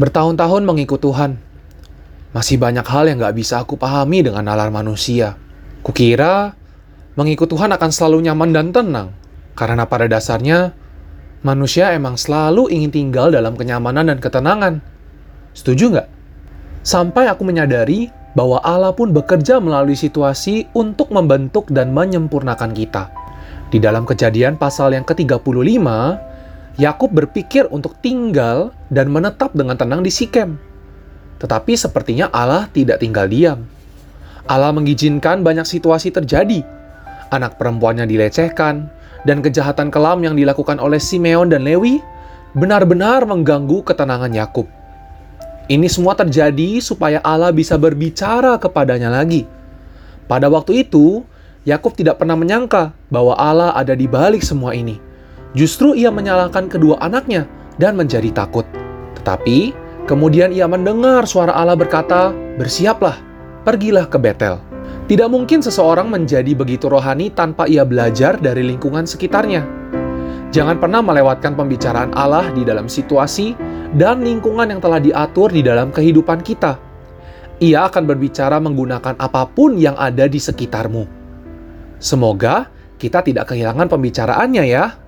Bertahun-tahun mengikut Tuhan, masih banyak hal yang gak bisa aku pahami dengan nalar manusia. Kukira mengikut Tuhan akan selalu nyaman dan tenang, karena pada dasarnya manusia emang selalu ingin tinggal dalam kenyamanan dan ketenangan. Setuju nggak? Sampai aku menyadari bahwa Allah pun bekerja melalui situasi untuk membentuk dan menyempurnakan kita. Di dalam kejadian pasal yang ke-35, Yakub berpikir untuk tinggal dan menetap dengan tenang di Sikem. Tetapi sepertinya Allah tidak tinggal diam. Allah mengizinkan banyak situasi terjadi. Anak perempuannya dilecehkan, dan kejahatan kelam yang dilakukan oleh Simeon dan Lewi benar-benar mengganggu ketenangan Yakub. Ini semua terjadi supaya Allah bisa berbicara kepadanya lagi. Pada waktu itu, Yakub tidak pernah menyangka bahwa Allah ada di balik semua ini. Justru ia menyalahkan kedua anaknya dan menjadi takut. Tetapi kemudian ia mendengar suara Allah berkata, "Bersiaplah, pergilah ke Betel." Tidak mungkin seseorang menjadi begitu rohani tanpa ia belajar dari lingkungan sekitarnya. Jangan pernah melewatkan pembicaraan Allah di dalam situasi dan lingkungan yang telah diatur di dalam kehidupan kita. Ia akan berbicara menggunakan apa pun yang ada di sekitarmu. Semoga kita tidak kehilangan pembicaraannya, ya.